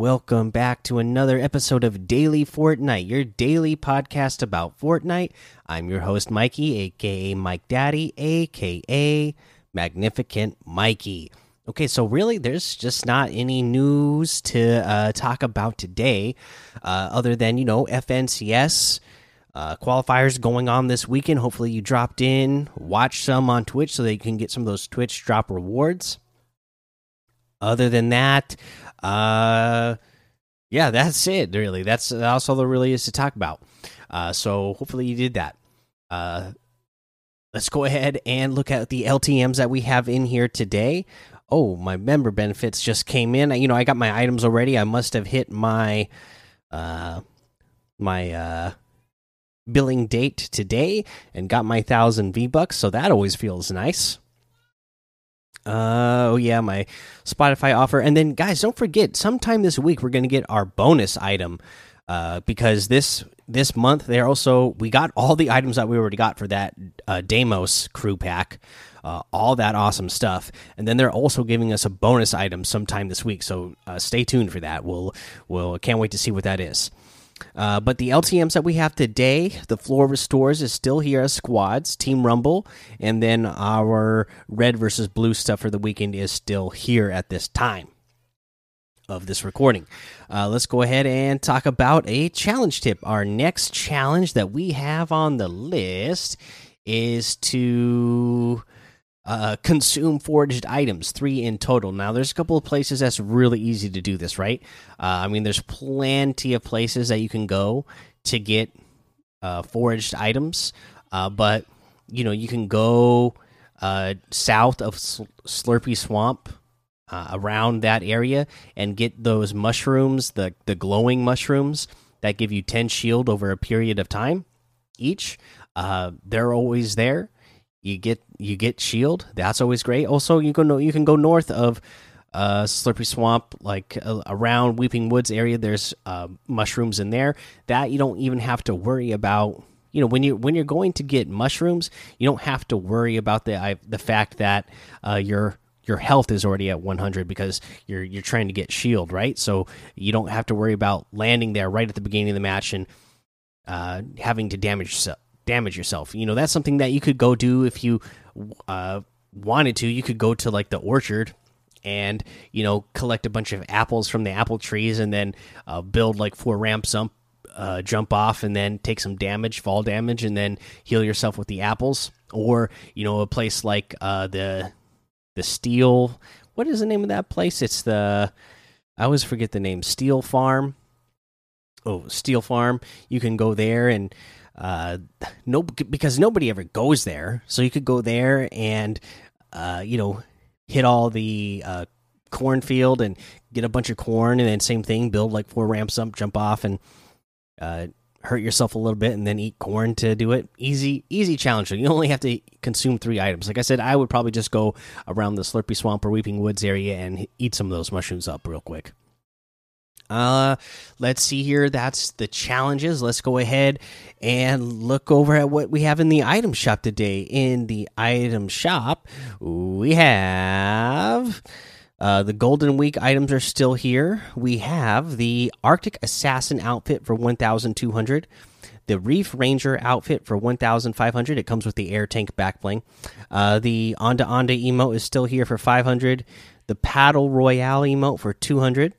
Welcome back to another episode of Daily Fortnite, your daily podcast about Fortnite. I'm your host, Mikey, aka Mike Daddy, aka Magnificent Mikey. Okay, so really, there's just not any news to uh, talk about today, uh, other than you know FNCS uh, qualifiers going on this weekend. Hopefully, you dropped in, watch some on Twitch so that you can get some of those Twitch drop rewards. Other than that, uh, yeah, that's it. Really, that's that's all there really is to talk about. Uh, so hopefully you did that. Uh, let's go ahead and look at the LTM's that we have in here today. Oh, my member benefits just came in. You know, I got my items already. I must have hit my uh my uh billing date today and got my thousand V bucks, so that always feels nice. Uh, oh yeah, my Spotify offer, and then guys, don't forget, sometime this week we're gonna get our bonus item. Uh, because this this month they're also we got all the items that we already got for that uh, Deimos crew pack, uh, all that awesome stuff, and then they're also giving us a bonus item sometime this week. So uh, stay tuned for that. We'll we'll can't wait to see what that is. Uh, but the LTMs that we have today, the floor restores is still here as squads, Team Rumble, and then our red versus blue stuff for the weekend is still here at this time of this recording. Uh, let's go ahead and talk about a challenge tip. Our next challenge that we have on the list is to uh, consume foraged items, three in total. Now, there's a couple of places that's really easy to do this, right? Uh, I mean, there's plenty of places that you can go to get uh, foraged items, uh, but you know, you can go uh, south of Slurpy Swamp. Uh, around that area and get those mushrooms, the the glowing mushrooms that give you ten shield over a period of time each. they're always there you get you get shield. That's always great. Also, you can you can go north of uh, Slurpy Swamp, like uh, around Weeping Woods area. There's uh, mushrooms in there that you don't even have to worry about. You know, when you when you're going to get mushrooms, you don't have to worry about the I, the fact that uh, your your health is already at 100 because you're you're trying to get shield, right? So you don't have to worry about landing there right at the beginning of the match and uh, having to damage yourself damage yourself. You know, that's something that you could go do if you uh, wanted to. You could go to like the orchard and you know collect a bunch of apples from the apple trees and then uh, build like four ramps up uh, jump off and then take some damage fall damage and then heal yourself with the apples or you know a place like uh, the the steel what is the name of that place it's the i always forget the name steel farm oh steel farm you can go there and uh, no, because nobody ever goes there. So you could go there and, uh, you know, hit all the uh, cornfield and get a bunch of corn, and then same thing, build like four ramps up, jump off, and uh, hurt yourself a little bit, and then eat corn to do it. Easy, easy challenge. You only have to consume three items. Like I said, I would probably just go around the Slurpy Swamp or Weeping Woods area and eat some of those mushrooms up real quick. Uh, let's see here. That's the challenges. Let's go ahead and look over at what we have in the item shop today. In the item shop, we have uh, the Golden Week items are still here. We have the Arctic Assassin outfit for 1,200. The Reef Ranger outfit for 1,500. It comes with the air tank back bling. Uh, the Onda Onda emote is still here for 500. The Paddle Royale emote for 200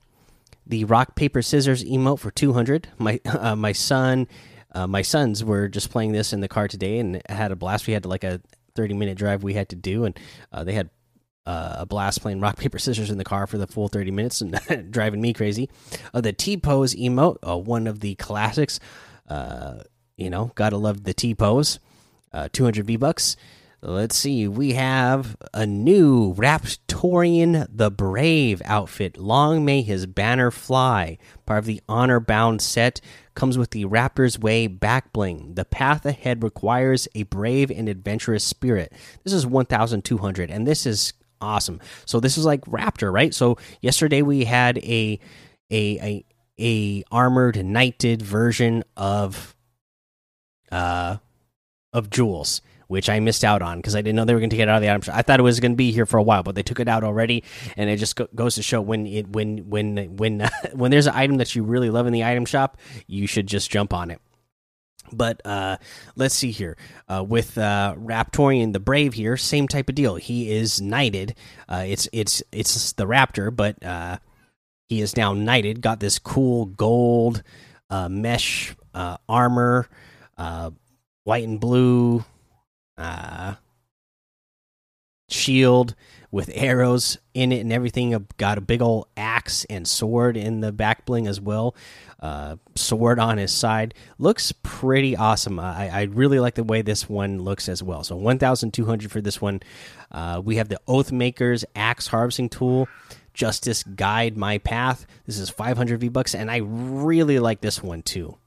the rock paper scissors emote for 200 my uh, my son uh, my sons were just playing this in the car today and had a blast. We had like a 30 minute drive we had to do and uh, they had uh, a blast playing rock paper scissors in the car for the full 30 minutes and driving me crazy. Uh, the t pose emote uh, one of the classics you know gotta love the t pose 200 v bucks Let's see. We have a new Raptorian the Brave outfit. Long may his banner fly. Part of the Honor Bound set comes with the Raptor's Way back bling. The path ahead requires a brave and adventurous spirit. This is 1200 and this is awesome. So this is like Raptor, right? So yesterday we had a a a, a armored knighted version of uh of Jules, which I missed out on because I didn't know they were going to get out of the item shop. I thought it was going to be here for a while, but they took it out already, and it just go goes to show when it when when when when there's an item that you really love in the item shop, you should just jump on it. But uh, let's see here uh, with uh, Raptorian the Brave here, same type of deal. He is knighted. Uh, it's it's it's the Raptor, but uh, he is now knighted. Got this cool gold uh, mesh uh, armor, uh, white and blue uh, shield with arrows in it and everything. Got a big old axe and sword in the back bling as well. Uh, sword on his side looks pretty awesome. I, I really like the way this one looks as well. So 1,200 for this one. Uh, we have the Oathmaker's axe harvesting tool. Justice Guide My Path. This is 500 V bucks, and I really like this one too.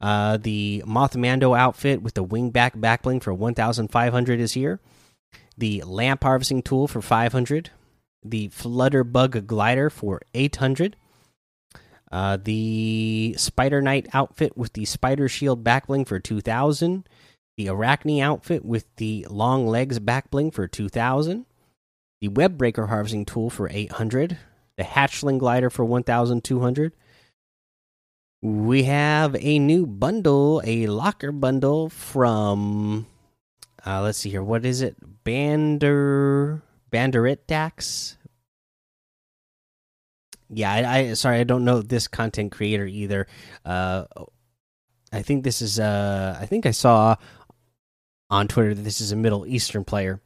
Uh, the Mothmando outfit with the wingback backbling for 1,500 is here. The lamp harvesting tool for 500. The Flutterbug glider for 800. Uh, the Spider Knight outfit with the Spider Shield backbling for 2,000. The Arachne outfit with the long legs backbling for 2,000. The Web Breaker harvesting tool for 800. The Hatchling glider for 1,200 we have a new bundle, a locker bundle from uh, let's see here. What is it? Bander BanderitaX. Yeah, I, I sorry, I don't know this content creator either. Uh, I think this is uh, I think I saw on Twitter that this is a Middle Eastern player.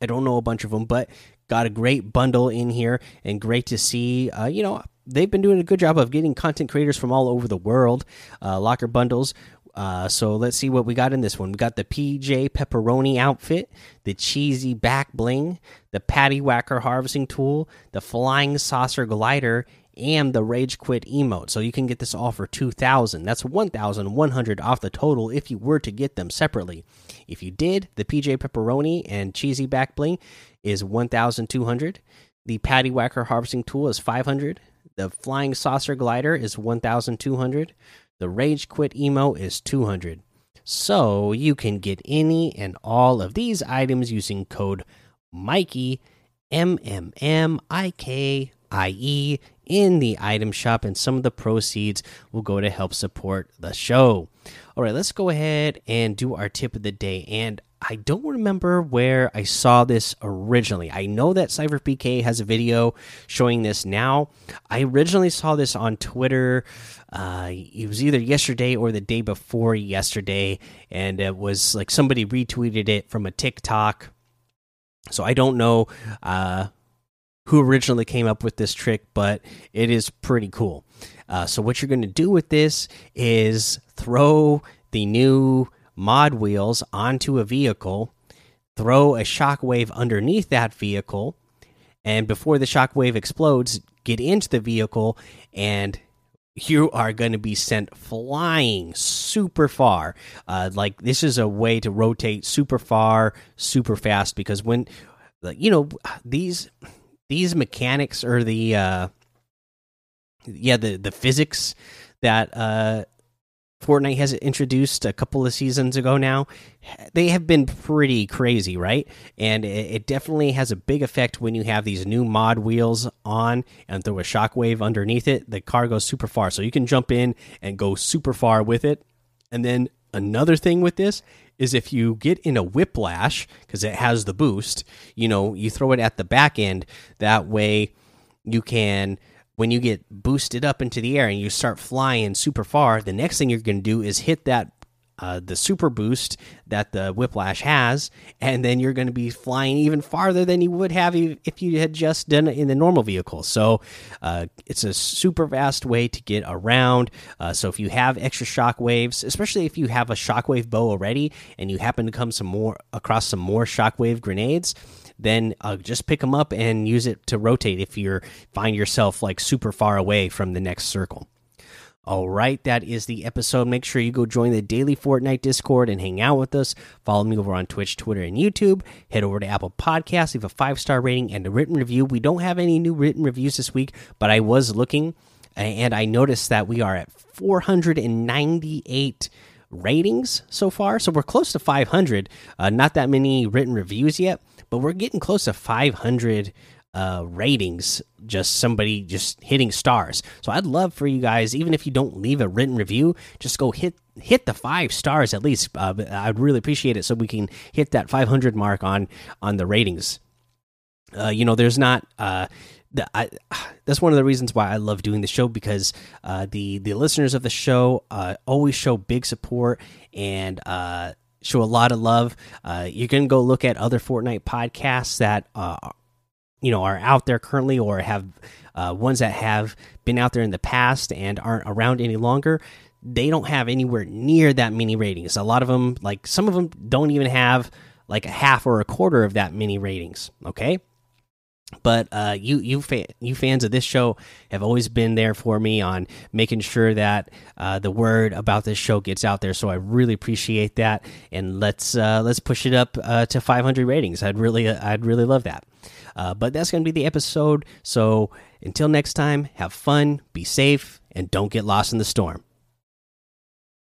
I don't know a bunch of them, but got a great bundle in here and great to see. Uh, you know, they've been doing a good job of getting content creators from all over the world uh, locker bundles. Uh, so let's see what we got in this one. We got the PJ pepperoni outfit, the cheesy back bling, the patty whacker harvesting tool, the flying saucer glider, and the rage quit emote. So you can get this all for 2000. That's 1100 off the total if you were to get them separately. If you did, the PJ pepperoni and cheesy back bling is 1200. The patty whacker harvesting tool is 500. The Flying Saucer Glider is 1,200. The Rage Quit Emo is 200. So you can get any and all of these items using code Mikey M M M I K I E in the item shop, and some of the proceeds will go to help support the show. All right, let's go ahead and do our tip of the day. And I don't remember where I saw this originally. I know that SypherPK has a video showing this now. I originally saw this on Twitter. Uh, it was either yesterday or the day before yesterday, and it was like somebody retweeted it from a TikTok. So I don't know uh, who originally came up with this trick, but it is pretty cool. Uh, so what you're going to do with this is throw the new mod wheels onto a vehicle, throw a shockwave underneath that vehicle, and before the shockwave explodes, get into the vehicle and you are going to be sent flying super far. Uh, like this is a way to rotate super far, super fast because when you know these these mechanics or the uh, yeah the the physics that uh, Fortnite has introduced a couple of seasons ago now, they have been pretty crazy, right? And it, definitely has a big effect when you have these new mod wheels on and throw a shockwave underneath it. The car goes super far, so you can jump in and go super far with it. And then another thing with this is if you get in a whiplash because it has the boost, you know, you throw it at the back end. That way, you can when you get boosted up into the air and you start flying super far, the next thing you're going to do is hit that uh, the super boost that the Whiplash has, and then you're going to be flying even farther than you would have if you had just done it in the normal vehicle. So uh, it's a super fast way to get around. Uh, so if you have extra shock waves, especially if you have a shockwave bow already, and you happen to come some more across some more shockwave grenades then uh, just pick them up and use it to rotate if you find yourself like super far away from the next circle. All right, that is the episode. Make sure you go join the daily Fortnite Discord and hang out with us. Follow me over on Twitch, Twitter, and YouTube. Head over to Apple Podcasts, leave a five star rating and a written review. We don't have any new written reviews this week, but I was looking and I noticed that we are at 498 ratings so far. So we're close to 500. Uh, not that many written reviews yet, but we're getting close to 500 uh, ratings. Just somebody just hitting stars. So I'd love for you guys, even if you don't leave a written review, just go hit hit the five stars at least. Uh, I'd really appreciate it so we can hit that 500 mark on on the ratings. Uh, you know, there's not. Uh, the, I, that's one of the reasons why I love doing the show because uh, the the listeners of the show uh, always show big support and uh, show a lot of love. Uh, you can go look at other Fortnite podcasts that uh, you know are out there currently or have uh, ones that have been out there in the past and aren't around any longer. They don't have anywhere near that many ratings. A lot of them, like some of them, don't even have like a half or a quarter of that many ratings. Okay but uh, you you fa you fans of this show have always been there for me on making sure that uh, the word about this show gets out there. So I really appreciate that, and let's uh, let's push it up uh, to 500 ratings. I'd really I'd really love that. Uh, but that's going to be the episode. So until next time, have fun, be safe, and don't get lost in the storm.